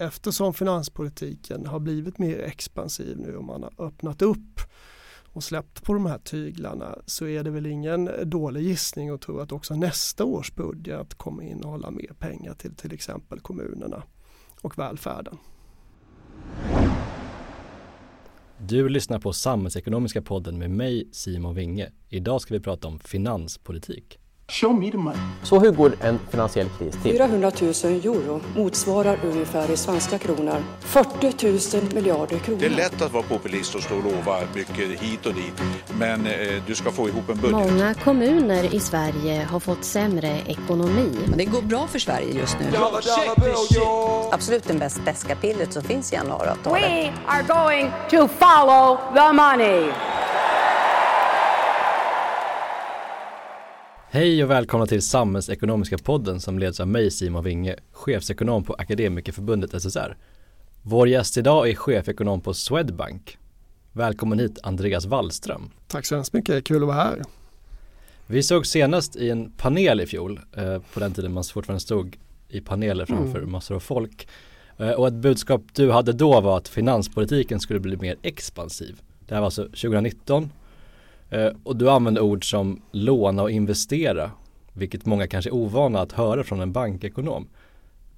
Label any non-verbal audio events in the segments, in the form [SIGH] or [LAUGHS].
eftersom finanspolitiken har blivit mer expansiv nu och man har öppnat upp och släppt på de här tyglarna så är det väl ingen dålig gissning att tro att också nästa års budget kommer innehålla mer pengar till till exempel kommunerna och välfärden. Du lyssnar på Samhällsekonomiska podden med mig Simon Winge. Idag ska vi prata om finanspolitik. Show me the money. Så hur går en finansiell kris till? 400 000 euro motsvarar ungefär i svenska kronor 40 000 miljarder kronor. Det är lätt att vara populist och stå och lova mycket hit och dit. Men eh, du ska få ihop en budget. Många kommuner i Sverige har fått sämre ekonomi. Det går bra för Sverige just nu. Absolut det mest beska pillret som finns i januariavtalet. We are going to follow the money. Hej och välkomna till Samhällsekonomiska podden som leds av mig Simon Winge, chefsekonom på Akademikerförbundet SSR. Vår gäst idag är chefekonom på Swedbank. Välkommen hit Andreas Wallström. Tack så hemskt mycket, kul att vara här. Vi såg senast i en panel i fjol, eh, på den tiden man fortfarande stod i paneler framför mm. massor av folk. Eh, och ett budskap du hade då var att finanspolitiken skulle bli mer expansiv. Det här var alltså 2019 Eh, Eh, och du använder ord som låna och investera, vilket många kanske är ovana att höra från en bankekonom.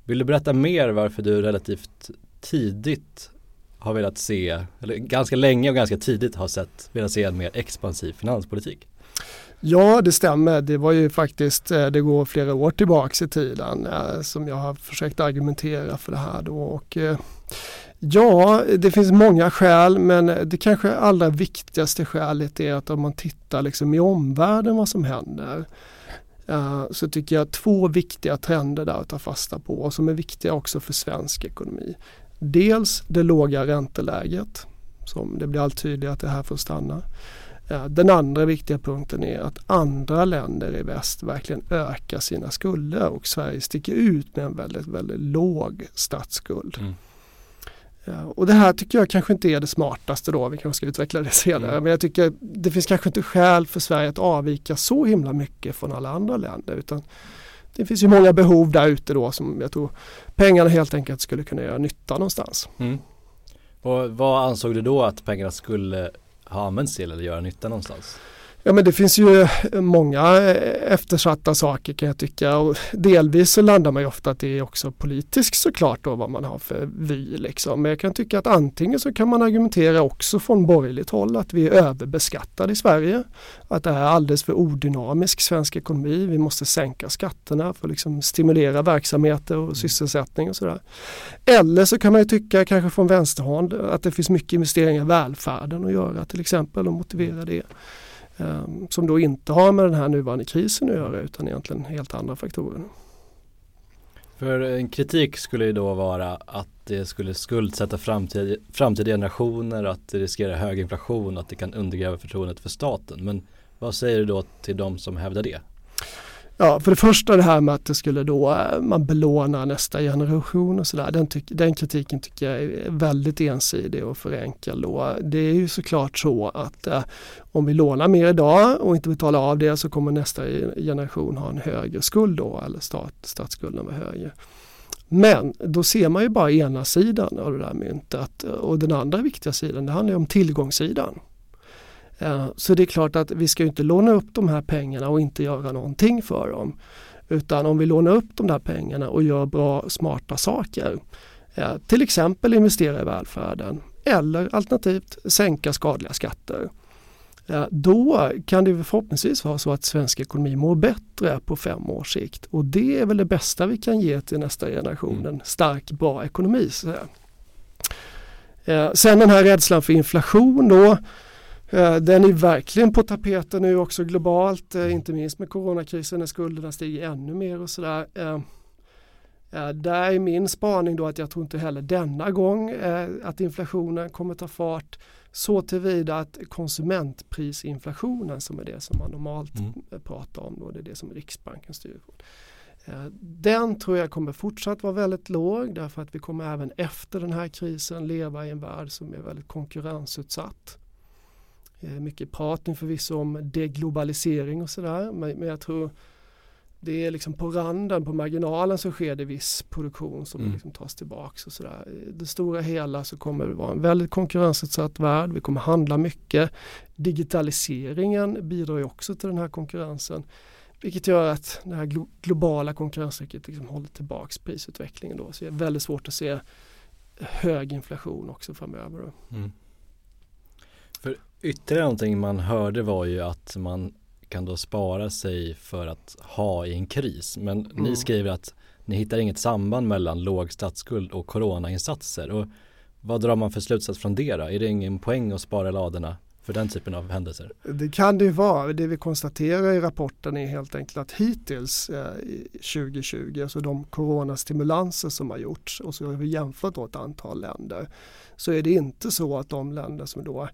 Vill du berätta mer varför du relativt tidigt har velat se, eller ganska länge och ganska tidigt har sett, velat se en mer expansiv finanspolitik? Ja, det stämmer. Det var ju faktiskt, eh, det går flera år tillbaks i tiden eh, som jag har försökt argumentera för det här då. Och, Ja, det finns många skäl men det kanske allra viktigaste skälet är att om man tittar liksom i omvärlden vad som händer uh, så tycker jag två viktiga trender där att ta fasta på och som är viktiga också för svensk ekonomi. Dels det låga ränteläget som det blir allt tydligare att det här får stanna. Uh, den andra viktiga punkten är att andra länder i väst verkligen ökar sina skulder och Sverige sticker ut med en väldigt, väldigt låg statsskuld. Mm. Och det här tycker jag kanske inte är det smartaste då, vi kanske ska utveckla det senare. Mm. Men jag tycker det finns kanske inte skäl för Sverige att avvika så himla mycket från alla andra länder. Utan det finns ju många behov där ute då som jag tror pengarna helt enkelt skulle kunna göra nytta någonstans. Mm. Och vad ansåg du då att pengarna skulle ha använts till eller göra nytta någonstans? Ja men det finns ju många eftersatta saker kan jag tycka och delvis så landar man ju ofta att det är också politiskt såklart då vad man har för vy liksom. Men jag kan tycka att antingen så kan man argumentera också från borgerligt håll att vi är överbeskattade i Sverige. Att det är alldeles för odynamisk svensk ekonomi. Vi måste sänka skatterna för att liksom stimulera verksamheter och mm. sysselsättning och sådär. Eller så kan man ju tycka kanske från vänsterhåll att det finns mycket investeringar i välfärden att göra till exempel och motivera det. Ehm, som då inte har med den här nuvarande krisen att göra utan egentligen helt andra faktorer. För en kritik skulle ju då vara att det skulle skuldsätta framtid, framtida generationer, att det riskerar hög inflation, att det kan undergräva förtroendet för staten. Men vad säger du då till de som hävdar det? Ja, för det första det här med att det skulle då eh, man belåna nästa generation och sådär. Den, den kritiken tycker jag är väldigt ensidig och för enkel. Då. Det är ju såklart så att eh, om vi lånar mer idag och inte betalar av det så kommer nästa generation ha en högre skuld då eller stat, statsskulden var högre. Men då ser man ju bara ena sidan av det där myntet eh, och den andra viktiga sidan det handlar om tillgångssidan. Eh, så det är klart att vi ska inte låna upp de här pengarna och inte göra någonting för dem. Utan om vi lånar upp de där pengarna och gör bra smarta saker. Eh, till exempel investera i välfärden eller alternativt sänka skadliga skatter. Eh, då kan det förhoppningsvis vara så att svensk ekonomi mår bättre på fem års sikt. Och det är väl det bästa vi kan ge till nästa generation, mm. en stark, bra ekonomi. Sen den här rädslan för inflation då. Eh, den är verkligen på tapeten nu också globalt, eh, inte minst med coronakrisen när skulderna stiger ännu mer och sådär. Eh, där är min spaning då att jag tror inte heller denna gång att inflationen kommer ta fart så tillvida att konsumentprisinflationen som är det som man normalt mm. pratar om, då, det är det som Riksbanken styr på. Den tror jag kommer fortsatt vara väldigt låg därför att vi kommer även efter den här krisen leva i en värld som är väldigt konkurrensutsatt. Eh, mycket prat nu förvisso om deglobalisering och sådär men, jag tror det är liksom på randen, på marginalen så sker det viss produktion som Mm. liksom tas tillbaks och sådär. I det stora hela så kommer det vara en väldigt konkurrensutsatt värld. Vi kommer handla mycket. Digitaliseringen bidrar ju också till den här konkurrensen. Vilket gör att det här glo- globala konkurrenstrycket liksom håller tillbaks prisutvecklingen då. Så det är väldigt svårt att se hög inflation också framöver. Mm. För ytterligare någonting man hörde var ju att man kan då spara sig för att ha i en kris. Men ni Mm. skriver att ni hittar inget samband mellan låg statsskuld och coronainsatser. Och vad drar man för slutsats från det då? Är det ingen poäng att spara i ladorna för den typen av händelser? Det kan det ju vara. Det vi konstaterar i rapporten är helt enkelt att hittills eh, i 2020, alltså de coronastimulanser som har gjorts och så har vi jämfört då ett antal länder, så är det inte så att de länder som då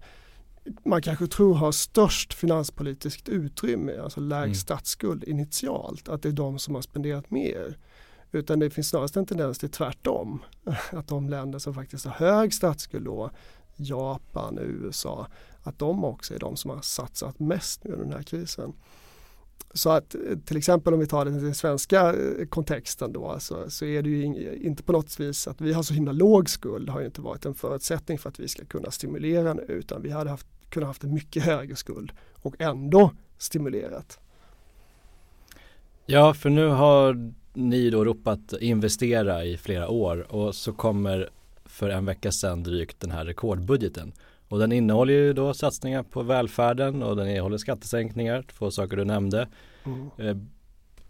man kanske tror har störst finanspolitiskt utrymme, alltså lägst Mm. statsskuld initialt, att det är de som har spenderat mer. Utan det finns snarast en tendens till tvärtom. [LAUGHS] Att de länder som faktiskt har hög statsskuld då, Japan, USA, att de också är de som har satsat mest nu under den här krisen. Så att eh, till exempel om vi tar den, den svenska eh, kontexten då så, så är det ju ing- inte på något vis att vi har så himla låg skuld har ju inte varit en förutsättning för att vi ska kunna stimulera nu utan vi hade haft, kunnat haft en mycket högre skuld och ändå stimulerat. Ja, för nu har ni då ropat investera i flera år och så kommer för en vecka sedan drygt den här rekordbudgeten. Och den innehåller ju då satsningar på välfärden och den innehåller skattesänkningar, två saker du nämnde. Mm. Eh,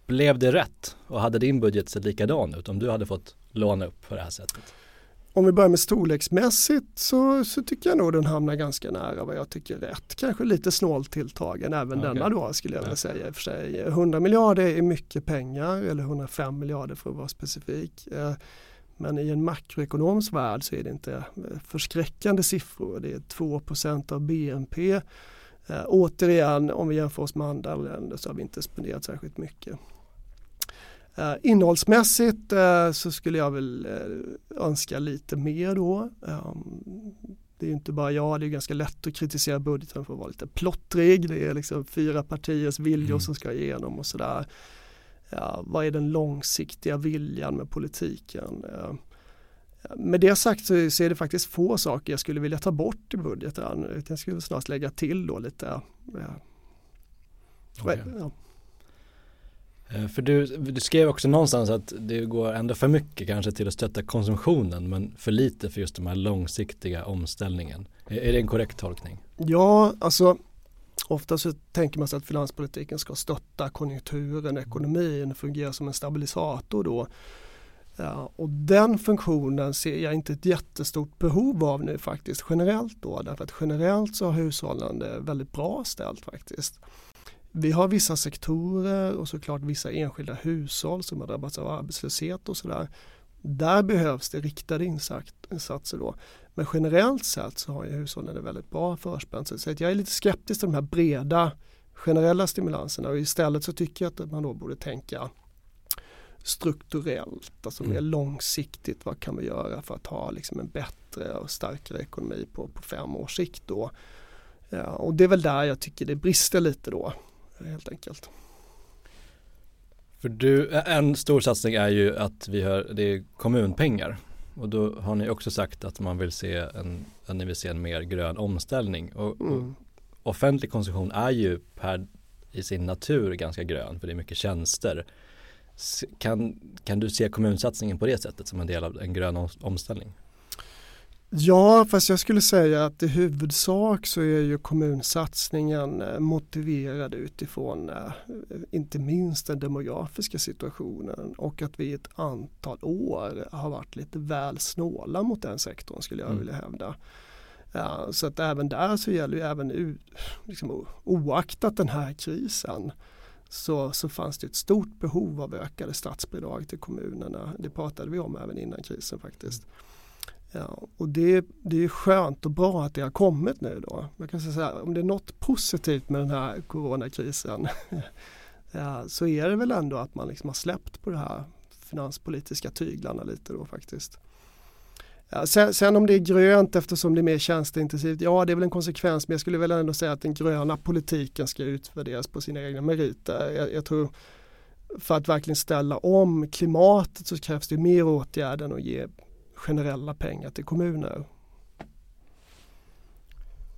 Blev det rätt och hade din budget sett likadan ut om du hade fått låna upp på det här sättet? Om vi börjar med storleksmässigt så, så tycker jag nog den hamnar ganska nära vad jag tycker är rätt. Kanske lite snålt tilltagen även Okej. denna då skulle jag vilja Ja. säga. För sig. 100 miljarder är mycket pengar eller 105 miljarder för att vara specifik. Eh, Men i en makroekonomisk värld så är det inte eh, förskräckande siffror. Det är 2% av BNP. Eh, återigen, om vi jämför oss med andra länder så har vi inte spenderat särskilt mycket. Eh, innehållsmässigt eh, så skulle jag väl eh, önska lite mer då. Um, det är ju inte bara jag, det är ganska lätt att kritisera budgeten för att vara lite plottrig. Det är liksom fyra partiers viljor Mm. som ska igenom och sådär. Ja, vad är den långsiktiga viljan med politiken? Eh, med det sagt så, är det faktiskt få saker jag skulle vilja ta bort i budgeten. Jag skulle snarast lägga till då lite. Okej. ja. Eh, för du, du skrev också någonstans att det går ändå för mycket kanske till att stötta konsumtionen men för lite för just den här långsiktiga omställningen. Är, är det en korrekt tolkning? Ja, alltså ofta så tänker man sig att finanspolitiken ska stötta konjunkturen, ekonomin, fungera som en stabilisator då. Ja, och den funktionen ser jag inte ett jättestort behov av nu faktiskt generellt då därför att generellt så har hushållen det väldigt bra ställt faktiskt. Vi har vissa sektorer och såklart vissa enskilda hushåll som har drabbats av arbetslöshet och sådär. Där behövs det riktade insats- insatser då. Men generellt sett så har ju hushållen det väldigt bra förspänt. Så jag är lite skeptisk till de här breda generella stimulanserna och istället så tycker jag att man då borde tänka strukturellt, alltså mer Mm. långsiktigt. Vad kan vi göra för att ha liksom en bättre och starkare ekonomi på, på fem års sikt då. Ja, och det är väl där jag tycker det brister lite då, helt enkelt. För du, en stor satsning är ju att vi har, det är kommunpengar. Och då har ni också sagt att man vill se en, att ni vill se en mer grön omställning. Och, och Mm. offentlig konsumtion är ju per, i sin natur ganska grön för det är mycket tjänster. Kan, kan du se kommunsatsningen på det sättet som en del av en grön om, omställning? Ja, fast jag skulle säga att i huvudsak så är ju kommunsatsningen eh, motiverad utifrån eh, inte minst den demografiska situationen och att vi i ett antal år har varit lite väl snåla mot den sektorn skulle jag Mm. vilja hävda. Ja, så att även där så gäller ju även liksom, oaktat den här krisen så, så fanns det ett stort behov av ökade statsbidrag till kommunerna. Det pratade vi om även innan krisen faktiskt. Ja, och det, det är skönt och bra att det har kommit nu då. Jag kan säga så här, om det är något positivt med den här coronakrisen [LAUGHS] ja, så är det väl ändå att man liksom har släppt på de här finanspolitiska tyglarna lite då faktiskt. Ja, sen, sen om det är grönt eftersom det är mer tjänsteintensivt, ja det är väl en konsekvens men jag skulle väl ändå säga att den gröna politiken ska utvärderas på sina egna meriter. Jag, jag tror för att verkligen ställa om klimatet så krävs det mer åtgärder än att ge generella pengar till kommuner.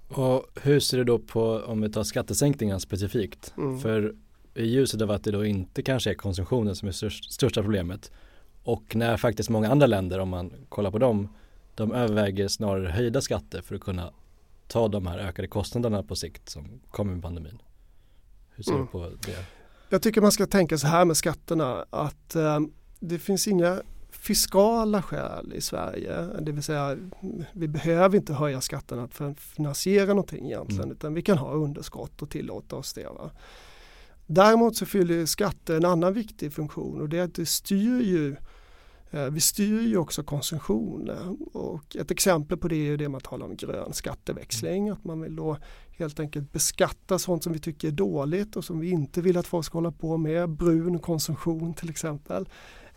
Och hur ser du då på, om vi tar skattesänkningar specifikt, mm. för i ljuset av att det då inte kanske är konsumtionen som är störst, största problemet och när faktiskt många andra länder, om man kollar på dem, de överväger snarare höjda skatter för att kunna ta de här ökade kostnaderna på sikt som kommer med pandemin. Hur ser mm. du på det? Jag tycker man ska tänka så här med skatterna att eh, det finns inga fiskala skäl i Sverige. Det vill säga vi behöver inte höja skatterna för att finansiera någonting egentligen mm. utan vi kan ha underskott och tillåta oss det. Va? Däremot så fyller skatter en annan viktig funktion och det är att det styr ju eh, vi styr ju också konsumtion och ett exempel på det är det man talar om grön skatteväxling. Att man vill då helt enkelt beskatta sånt som vi tycker är dåligt och som vi inte vill att folk ska hålla på med. Brun konsumtion till exempel.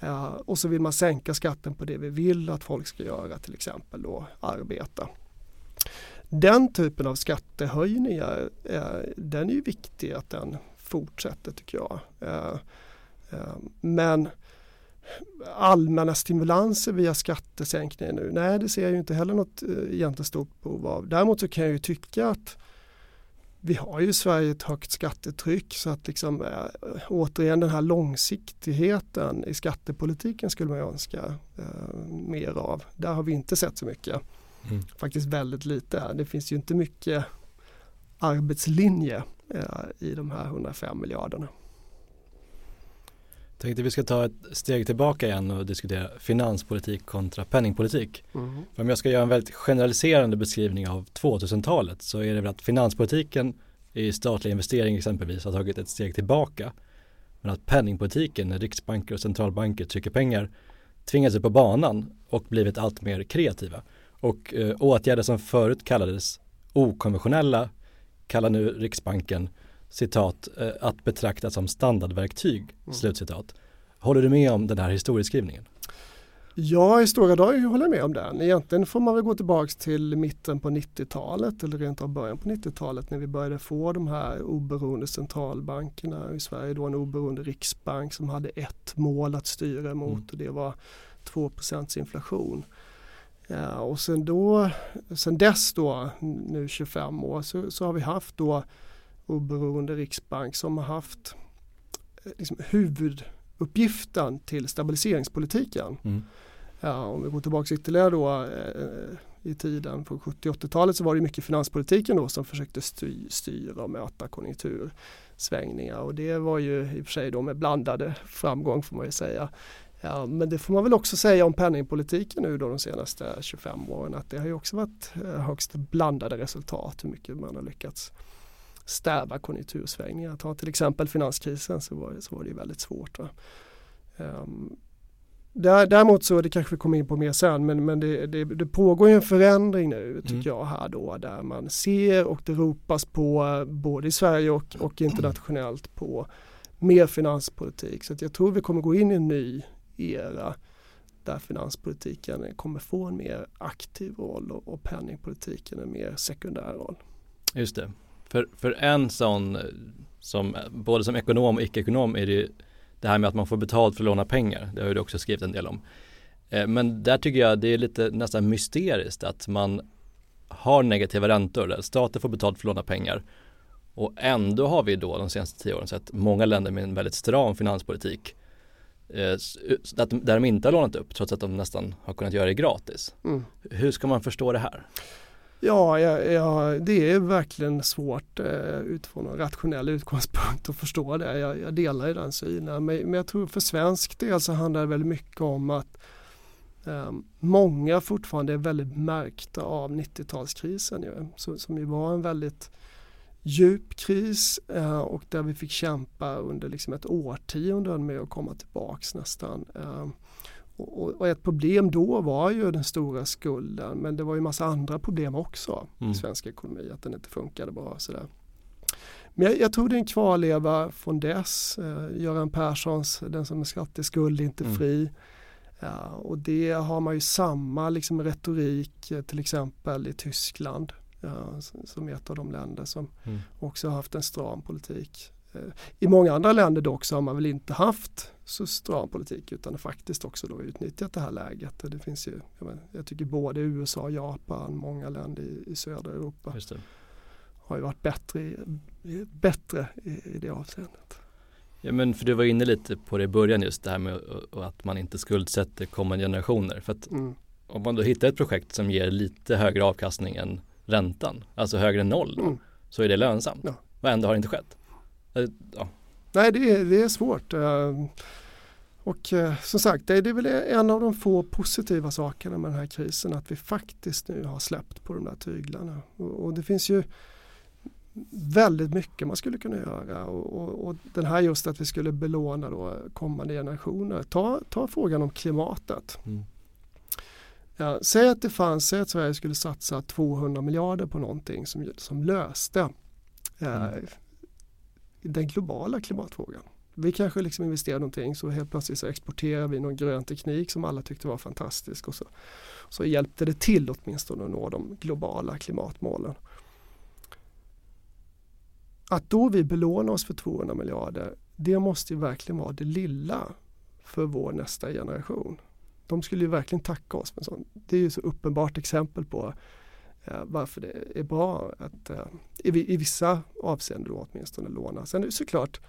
Uh, och så vill man sänka skatten på det vi vill att folk ska göra, till exempel då arbeta. Den typen av skattehöjningar, uh, den är ju viktig att den fortsätter tycker jag. Uh, men allmänna stimulanser via skattesänkningar nu, nej det ser jag ju inte heller något egentligen stort behov av. Däremot så kan jag ju tycka att vi har ju i Sverige ett högt skattetryck så att liksom, äh, återigen den här långsiktigheten i skattepolitiken skulle man önska äh, mer av. Där har vi inte sett så mycket. Mm. Faktiskt väldigt lite här. Det finns ju inte mycket arbetslinje äh, i de här 105 miljarderna. Jag tänkte vi ska ta ett steg tillbaka igen och diskutera finanspolitik kontra penningpolitik. Mm. För om jag ska göra en väldigt generaliserande beskrivning av 2000-talet så är det väl att finanspolitiken i statliga investeringar exempelvis har tagit ett steg tillbaka. Men att penningpolitiken, när riksbanker och centralbanker trycker pengar, tvingar sig på banan och blivit allt mer kreativa. Och eh, åtgärder som förut kallades okonventionella kallar nu Riksbanken citat, eh, att betrakta som standardverktyg, mm. slutcitat. Håller du med om den här historieskrivningen? Ja, i stora drag håller jag med om den. Egentligen får man väl gå tillbaka till mitten på 90-talet eller rent av början på 90-talet när vi började få de här oberoende centralbankerna. I Sverige då en oberoende riksbank som hade ett mål att styra mot mm. och det var 2 inflation. Ja, och sen, då, sen dess då, nu 25 år, så, så har vi haft då oberoende riksbank som har haft eh, liksom, huvuduppgiften till stabiliseringspolitiken. Mm. Ja, om vi går tillbaka ytterligare då eh, i tiden på 70 80-talet så var det mycket finanspolitiken då som försökte styr, styra och möta konjunktursvängningar och det var ju i och för sig då med blandade framgång får man ju säga. Ja, men det får man väl också säga om penningpolitiken nu då de senaste 25 åren att det har ju också varit eh, högst blandade resultat hur mycket man har lyckats stäva konjunktursvängningar. Ta till exempel finanskrisen så var det, så var det väldigt svårt. Um, däremot så, det kanske vi kommer in på mer sen, men, men det, det, det pågår en förändring nu tycker mm. jag här då där man ser och det ropas på både i Sverige och, och internationellt på mer finanspolitik. Så jag tror vi kommer gå in i en ny era där finanspolitiken kommer få en mer aktiv roll och, och penningpolitiken en mer sekundär roll. Just det. För, för en sån, som, både som ekonom och icke-ekonom är det det här med att man får betalt för att låna pengar. Det har ju du också skrivit en del om. Eh, men där tycker jag det är lite nästan mysteriskt att man har negativa räntor där staten får betalt för att låna pengar. Och ändå har vi då de senaste tio åren sett många länder med en väldigt stram finanspolitik eh, där de inte har lånat upp trots att de nästan har kunnat göra det gratis. Mm. Hur ska man förstå det här? Ja, ja, ja, det är verkligen svårt eh, utifrån en rationell utgångspunkt att förstå det. Jag, jag delar ju den synen. Men, men, jag tror för svensk del så handlar det väldigt mycket om att eh, många fortfarande är väldigt märkta av 90-talskrisen ju, som, som ju var en väldigt djup kris eh, och där vi fick kämpa under liksom ett årtionde med att komma tillbaks nästan. Ehm. Eh, och, och, ett problem då var ju den stora skulden men det var ju massa andra problem också mm. i svensk ekonomi, att den inte funkade bra. Sådär. Men jag, jag, tror det är en kvarleva från dess. Eh, Göran Perssons Den som är skrattig skuld är inte mm. fri. Ja, och det har man ju samma liksom, retorik eh, till exempel i Tyskland ja, som är ett av de länder som mm. också har haft en stram politik. I många andra länder dock så har man väl inte haft så stram politik utan faktiskt också då utnyttjat det här läget. Det finns ju, jag, men, jag tycker både USA, Japan, många länder i, i södra Europa har ju varit bättre, bättre i, i det avseendet. Ja men för du var inne lite på det i början just det här med att man inte skuldsätter kommande generationer. För att mm. om man då hittar ett projekt som ger lite högre avkastning än räntan, alltså högre än noll, mm. så är det lönsamt. Ja. Och ändå har det inte skett. Ja. Nej det är, det är svårt. Eh, och eh, som sagt, det är väl en av de få positiva sakerna med den här krisen att vi faktiskt nu har släppt på de där tyglarna. Och, det finns ju väldigt mycket man skulle kunna göra och, och, och, den här just att vi skulle belåna då kommande generationer. Ta, ta frågan om klimatet. Mm. Ja, säg att det fanns, säg att Sverige skulle satsa 200 miljarder på någonting som, som löste eh, mm den globala klimatfrågan. Vi kanske liksom investerar någonting så helt plötsligt så exporterar vi någon grön teknik som alla tyckte var fantastisk och så, så hjälpte det till åtminstone att nå de globala klimatmålen. Att då vi belånar oss för 200 miljarder, det måste ju verkligen vara det lilla för vår nästa generation. De skulle ju verkligen tacka oss. Med sånt. Det är ju så uppenbart exempel på varför det är bra att eh, i, vissa avseenden då åtminstone låna. Sen är det såklart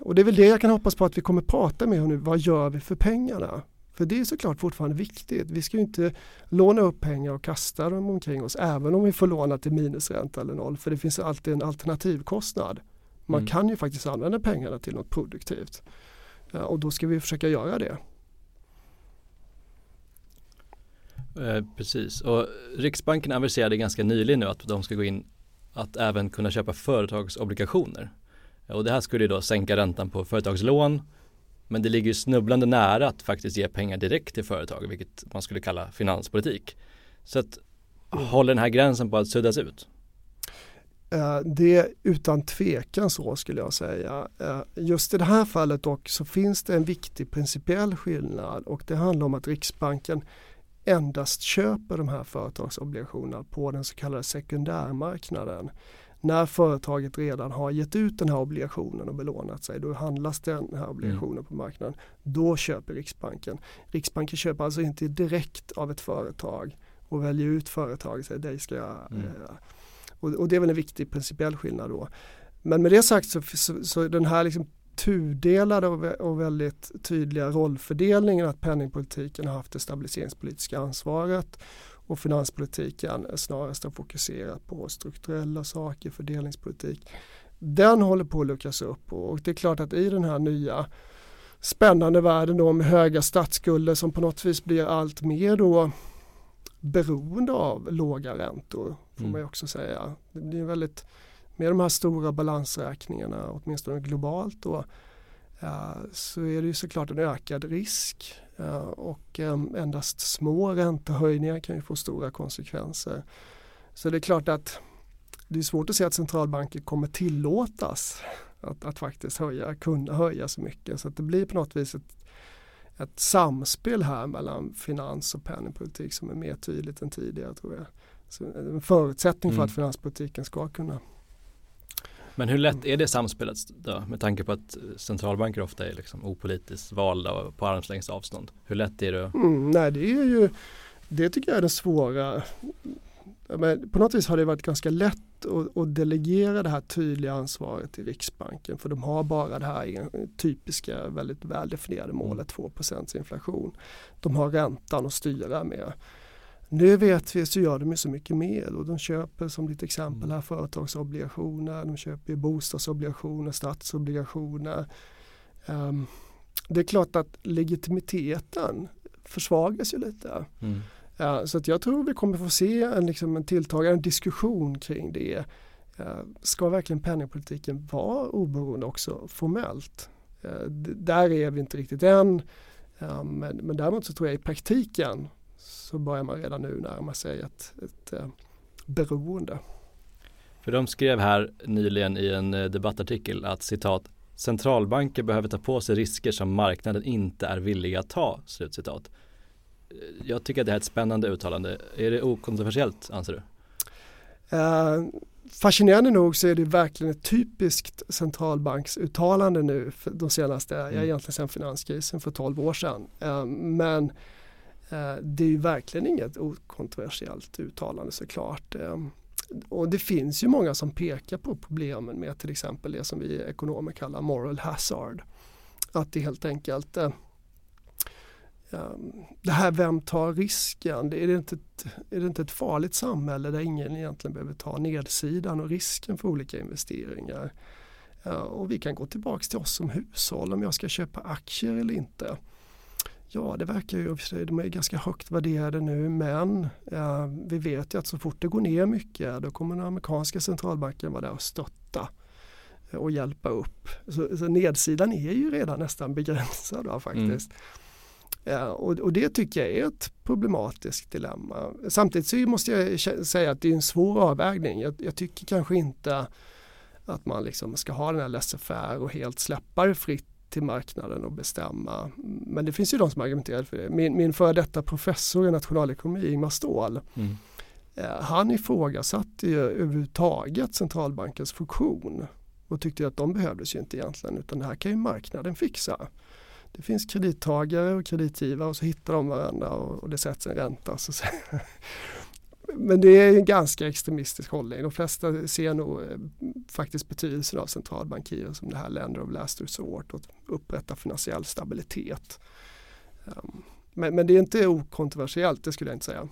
och det är väl det jag kan hoppas på att vi kommer prata med nu. Vad gör vi för pengarna? För det är såklart fortfarande viktigt. Vi ska ju inte låna upp pengar och kasta dem omkring oss även om vi får låna till minusränta eller noll. För det finns alltid en alternativkostnad. Man mm. kan ju faktiskt använda pengarna till något produktivt. Och då ska vi försöka göra det. Eh, precis, och Riksbanken aviserade ganska nyligen nu att de ska gå in att även kunna köpa företagsobligationer. Och det här skulle ju då sänka räntan på företagslån men det ligger ju snubblande nära att faktiskt ge pengar direkt till företag, vilket man skulle kalla finanspolitik. Så att mm. håller den här gränsen på att suddas ut? Eh, det är utan tvekan så skulle jag säga. Eh, just i det här fallet dock så finns det en viktig principiell skillnad och det handlar om att Riksbanken endast köper de här företagsobligationerna på den så kallade sekundärmarknaden när företaget redan har gett ut den här obligationen och belånat sig, då handlas den här obligationen mm. på marknaden. Då köper Riksbanken. Riksbanken köper alltså inte direkt av ett företag och väljer ut företag och säger dig ska jag mm. eh, och, och, det är väl en viktig principiell skillnad då. Men med det sagt så, så, så den här liksom tudelade och, väldigt tydliga rollfördelningen att penningpolitiken har haft det stabiliseringspolitiska ansvaret och finanspolitiken snarast har fokuserat på strukturella saker, fördelningspolitik. Den håller på att luckras upp och det är klart att i den här nya spännande världen då med höga statsskulder som på något vis blir allt mer då beroende av låga räntor får mm. man ju också säga. Det blir väldigt, med de här stora balansräkningarna åtminstone globalt då så är det ju såklart en ökad risk och endast små räntehöjningar kan ju få stora konsekvenser. Så det är klart att det är svårt att se att centralbanker kommer tillåtas att, att faktiskt höja, kunna höja så mycket. Så att det blir på något vis ett, ett samspel här mellan finans och penningpolitik som är mer tydligt än tidigare tror jag. Så en förutsättning för mm. att finanspolitiken ska kunna men hur lätt är det samspelet då med tanke på att centralbanker ofta är liksom opolitiskt valda och på armslängds avstånd? Hur lätt är det? Mm, nej det är ju, det tycker jag är det svåra. Men på något vis har det varit ganska lätt att, att, delegera det här tydliga ansvaret till Riksbanken för de har bara det här typiska väldigt väldefinierade målet 2% inflation. De har räntan att styra med. Nu vet vi så gör de ju så mycket mer och de köper som ditt exempel här företagsobligationer, de köper bostadsobligationer, statsobligationer. Um, det är klart att legitimiteten försvagas ju lite. Mm. Uh, så att jag tror vi kommer få se en, liksom, en tilltagande diskussion kring det. Uh, ska verkligen penningpolitiken vara oberoende också formellt? Uh, där är vi inte riktigt än. Men, men däremot så tror jag i praktiken så börjar man redan nu närma sig ett, ett eh, beroende. För de skrev här nyligen i en eh, debattartikel att citat centralbanker behöver ta på sig risker som marknaden inte är villiga att ta. Slutcitat. Eh, jag tycker att det här är ett spännande uttalande. Är det okontroversiellt anser du? Uh, fascinerande nog så är det verkligen ett typiskt centralbanksuttalande nu för de senaste, mm. egentligen sedan finanskrisen för 12 år sedan. Eh, men eh, Eh, det är ju verkligen inget okontroversiellt uttalande såklart. Eh, och det finns ju många som pekar på problemen med till exempel det som vi ekonomer kallar moral hazard. Att det helt enkelt eh, ehm, det här vem tar risken? Är det, inte ett, är det inte ett farligt samhälle där ingen egentligen behöver ta nedsidan och risken för olika investeringar? Och vi kan gå tillbaka till oss som hushåll om jag ska köpa aktier eller inte. Ja, det verkar ju, de är ganska högt värderade nu men eh, vi vet ju att så fort det går ner mycket då kommer den amerikanska centralbanken vara där och stötta och hjälpa upp. Så, så nedsidan är ju redan nästan begränsad va, faktiskt. Mm. Ja, och, och, det tycker jag är ett problematiskt dilemma. Samtidigt så måste jag säga att det är en svår avvägning. Jag, jag tycker kanske inte att man liksom ska ha den här laissez och helt släppa det fritt till marknaden och bestämma. Men det finns ju de som argumenterar för det. Min, min före detta professor i nationalekonomi, Ingmar Ståhl, mm. eh, han ifrågasatte ju överhuvudtaget centralbankens funktion och tyckte att de behövdes ju inte egentligen utan det här kan ju marknaden fixa det finns kredittagare och kreditgivare och så hittar de varandra och, och det sätts en ränta. Så, men det är en ganska extremistisk hållning. De flesta ser nog eh, faktiskt betydelsen av centralbankirer som det här lender of last resort och upprätta finansiell stabilitet. Um, men, men, det är inte okontroversiellt, det skulle jag inte säga.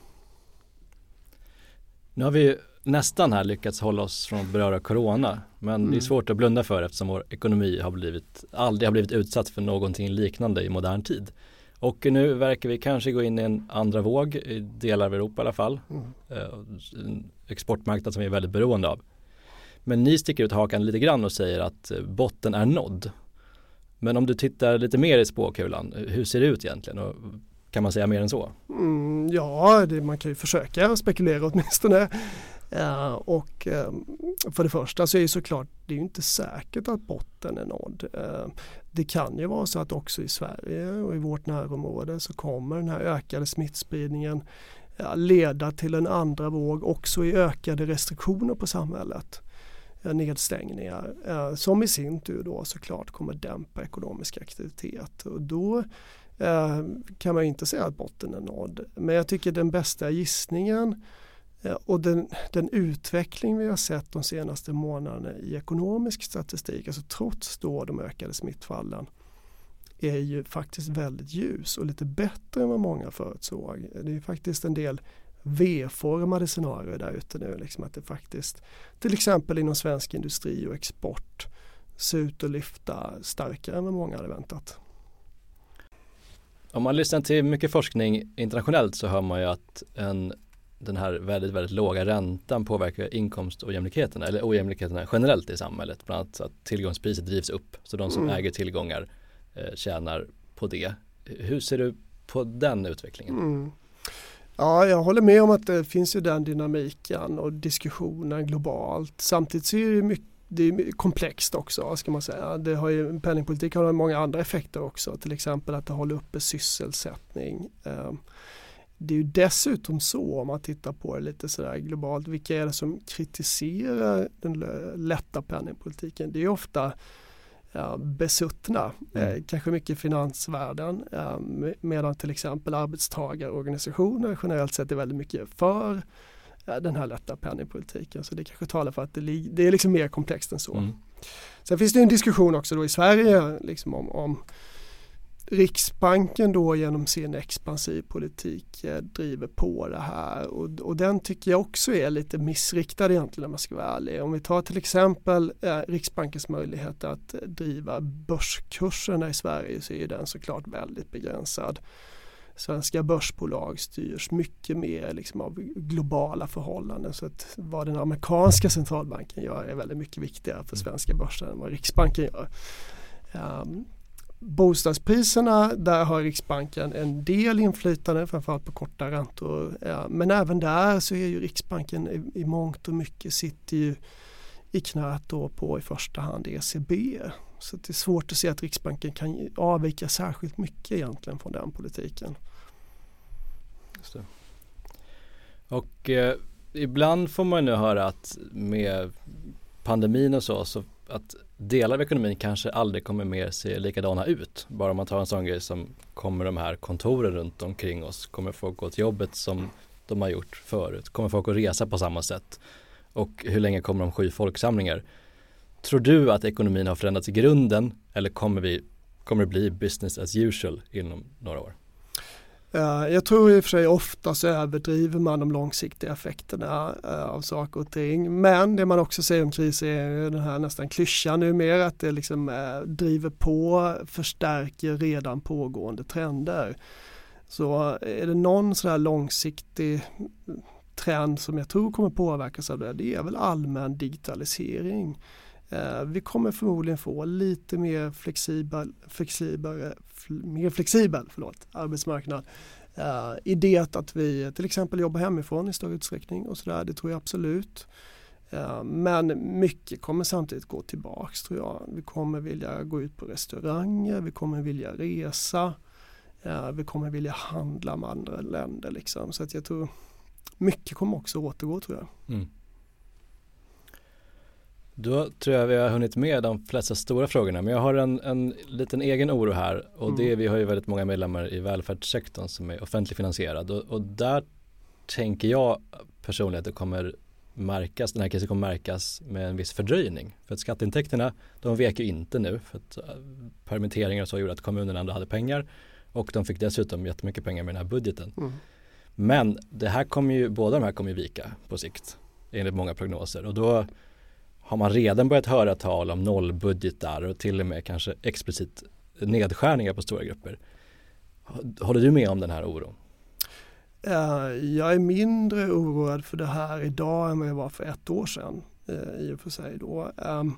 Nu har vi nästan här lyckats hålla oss från att beröra corona. Men mm. det är mm. svårt att blunda för eftersom vår ekonomi har blivit, aldrig har blivit utsatt för någonting liknande i modern tid. Och nu verkar vi kanske gå in i en andra våg i delar av Europa i alla fall. Mm. Eh, exportmarknad som vi är väldigt beroende av. Men ni sticker ut hakan lite grann och säger att eh, botten är nådd. Men om du tittar lite mer i spåkulan, hur ser det ut egentligen? Och kan man säga mer än så? Mm, ja, det, man kan ju försöka spekulera åtminstone. Uh, och ehm, för det första så är det såklart det är inte säkert att botten är nådd. Uh, det kan ju vara så att också i Sverige och i vårt närområde så kommer den här ökade smittspridningen leda till en andra våg också i ökade restriktioner på samhället. Eh, nedstängningar som i sin tur då såklart kommer dämpa ekonomisk aktivitet och då kan man inte säga att botten är nådd. Men jag tycker den bästa gissningen Eh, och den, den, utveckling vi har sett de senaste månaderna i ekonomisk statistik, alltså trots då de ökade smittfallen, är ju faktiskt väldigt ljus och lite bättre än vad många förutsåg. Det är faktiskt en del V-formade scenarier där ute nu. Liksom att det faktiskt, till exempel inom svensk industri och export, ser ut att lyfta starkare än vad många hade väntat. Om man lyssnar till mycket forskning internationellt så hör man ju att en den här väldigt, väldigt låga räntan påverkar inkomstojämlikheterna eller ojämlikheterna generellt i samhället. Bland annat att tillgångspriset drivs upp så de som mm. äger tillgångar eh, tjänar på det. Hur ser du på den utvecklingen? Mm. Ja, jag håller med om att det finns ju den dynamiken och diskussionen globalt. Samtidigt så är det mycket det är komplext också ska man säga. Det har ju, penningpolitik har många andra effekter också. Till exempel att det håller uppe sysselsättning. Eh, det är ju dessutom så om man tittar på det lite sådär globalt, vilka är det som kritiserar den lätta penningpolitiken? Det är ofta ja, besuttna, mm. eh, kanske mycket finansvärlden, eh, medan till exempel arbetstagarorganisationer generellt sett är väldigt mycket för eh, den här lätta penningpolitiken. Så det kanske talar för att det, det är liksom mer komplext än så. Mm. Sen finns det en diskussion också då i Sverige liksom om, om Riksbanken då genom sin expansiv politik eh, driver på det här och, och, den tycker jag också är lite missriktad egentligen om man ska vara ärlig. Om vi tar till exempel eh, Riksbankens möjlighet att driva börskurserna i Sverige så är den såklart väldigt begränsad. Svenska börsbolag styrs mycket mer liksom av globala förhållanden så att vad den amerikanska centralbanken gör är väldigt mycket viktigare för svenska börsen än vad Riksbanken gör. Um, Bostadspriserna, där har Riksbanken en del inflytande, framförallt på korta räntor. Men även där så är ju Riksbanken i mångt och mycket sitter ju i knät då på i första hand ECB. Så det är svårt att se att Riksbanken kan avvika särskilt mycket egentligen från den politiken. Och eh, ibland får man nu höra att med pandemin och så, så att delar av ekonomin kanske aldrig kommer mer se likadana ut. Bara om man tar en sån grej som kommer de här kontoren runt omkring oss, kommer folk gå till jobbet som de har gjort förut? Kommer folk att resa på samma sätt? Och hur länge kommer de sky folksamlingar? Tror du att ekonomin har förändrats i grunden eller kommer, vi, kommer det bli business as usual inom några år? Eh, jag tror i och för sig ofta så överdriver man de långsiktiga effekterna eh, av saker och ting. Men det man också säger om kriser är den här nästan klyschan numera att det liksom eh, driver på, förstärker redan pågående trender. Så är det någon sådär långsiktig trend som jag tror kommer påverkas av det, det är väl allmän digitalisering. Vi kommer förmodligen få lite mer flexibel, flexiblare mer flexibel förlåt, arbetsmarknad. Uh, I det att vi till exempel jobbar hemifrån i större utsträckning och sådär, det tror jag absolut. Uh, men mycket kommer samtidigt gå tillbaks tror jag. Vi kommer vilja gå ut på restauranger, vi kommer vilja resa, uh, vi kommer vilja handla med andra länder liksom. Så att jag tror mycket kommer också återgå tror jag. Mm. Då tror jag vi har hunnit med de flesta stora frågorna men jag har en, en liten egen oro här och mm. det är, vi har ju väldigt många medlemmar i välfärdssektorn som är offentligt finansierad och, och där tänker jag personligen att det kommer märkas, den här krisen kommer märkas med en viss fördröjning. För att skatteintäkterna, de vek ju inte nu för att äh, permitteringar och så gjorde att kommunerna ändå hade pengar och de fick dessutom jättemycket pengar med den här budgeten. Mm. Men det här kommer ju, båda de här kommer ju vika på sikt enligt många prognoser och då har man redan börjat höra tal om nollbudgetar och till och med kanske explicit nedskärningar på stora grupper. Håller du med om den här oron? Eh, jag är mindre oroad för det här idag än vad jag var för ett år sedan eh, i och för sig. Då. Ehm,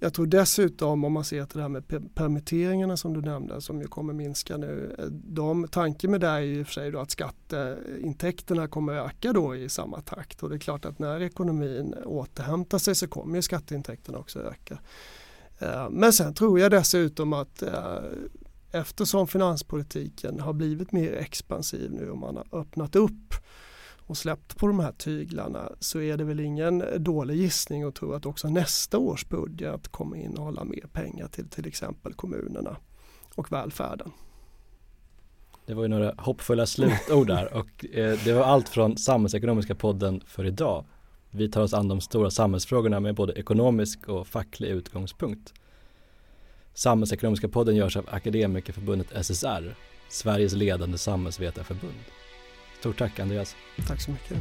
jag tror dessutom om man ser till det här med permitteringarna som du nämnde som ju kommer minska nu. Eh, de, tanken med det är ju i och för sig då att skatteintäkterna kommer öka då i samma takt och det är klart att när ekonomin återhämtar sig så kommer ju skatteintäkterna också öka. Eh, men sen tror jag dessutom att eh, eftersom finanspolitiken har blivit mer expansiv nu och man har öppnat upp och släppt på de här tyglarna så är det väl ingen dålig gissning att tro att också nästa års budget kommer innehålla mer pengar till till exempel kommunerna och välfärden. Det var ju några hoppfulla slutord där och eh, det var allt från Samhällsekonomiska podden för idag. Vi tar oss an de stora samhällsfrågorna med både ekonomisk och facklig utgångspunkt. Samhällsekonomiska podden görs av Akademikerförbundet SSR, Sveriges ledande samhällsvetarförbund. Stort tack Andreas. Tack så mycket.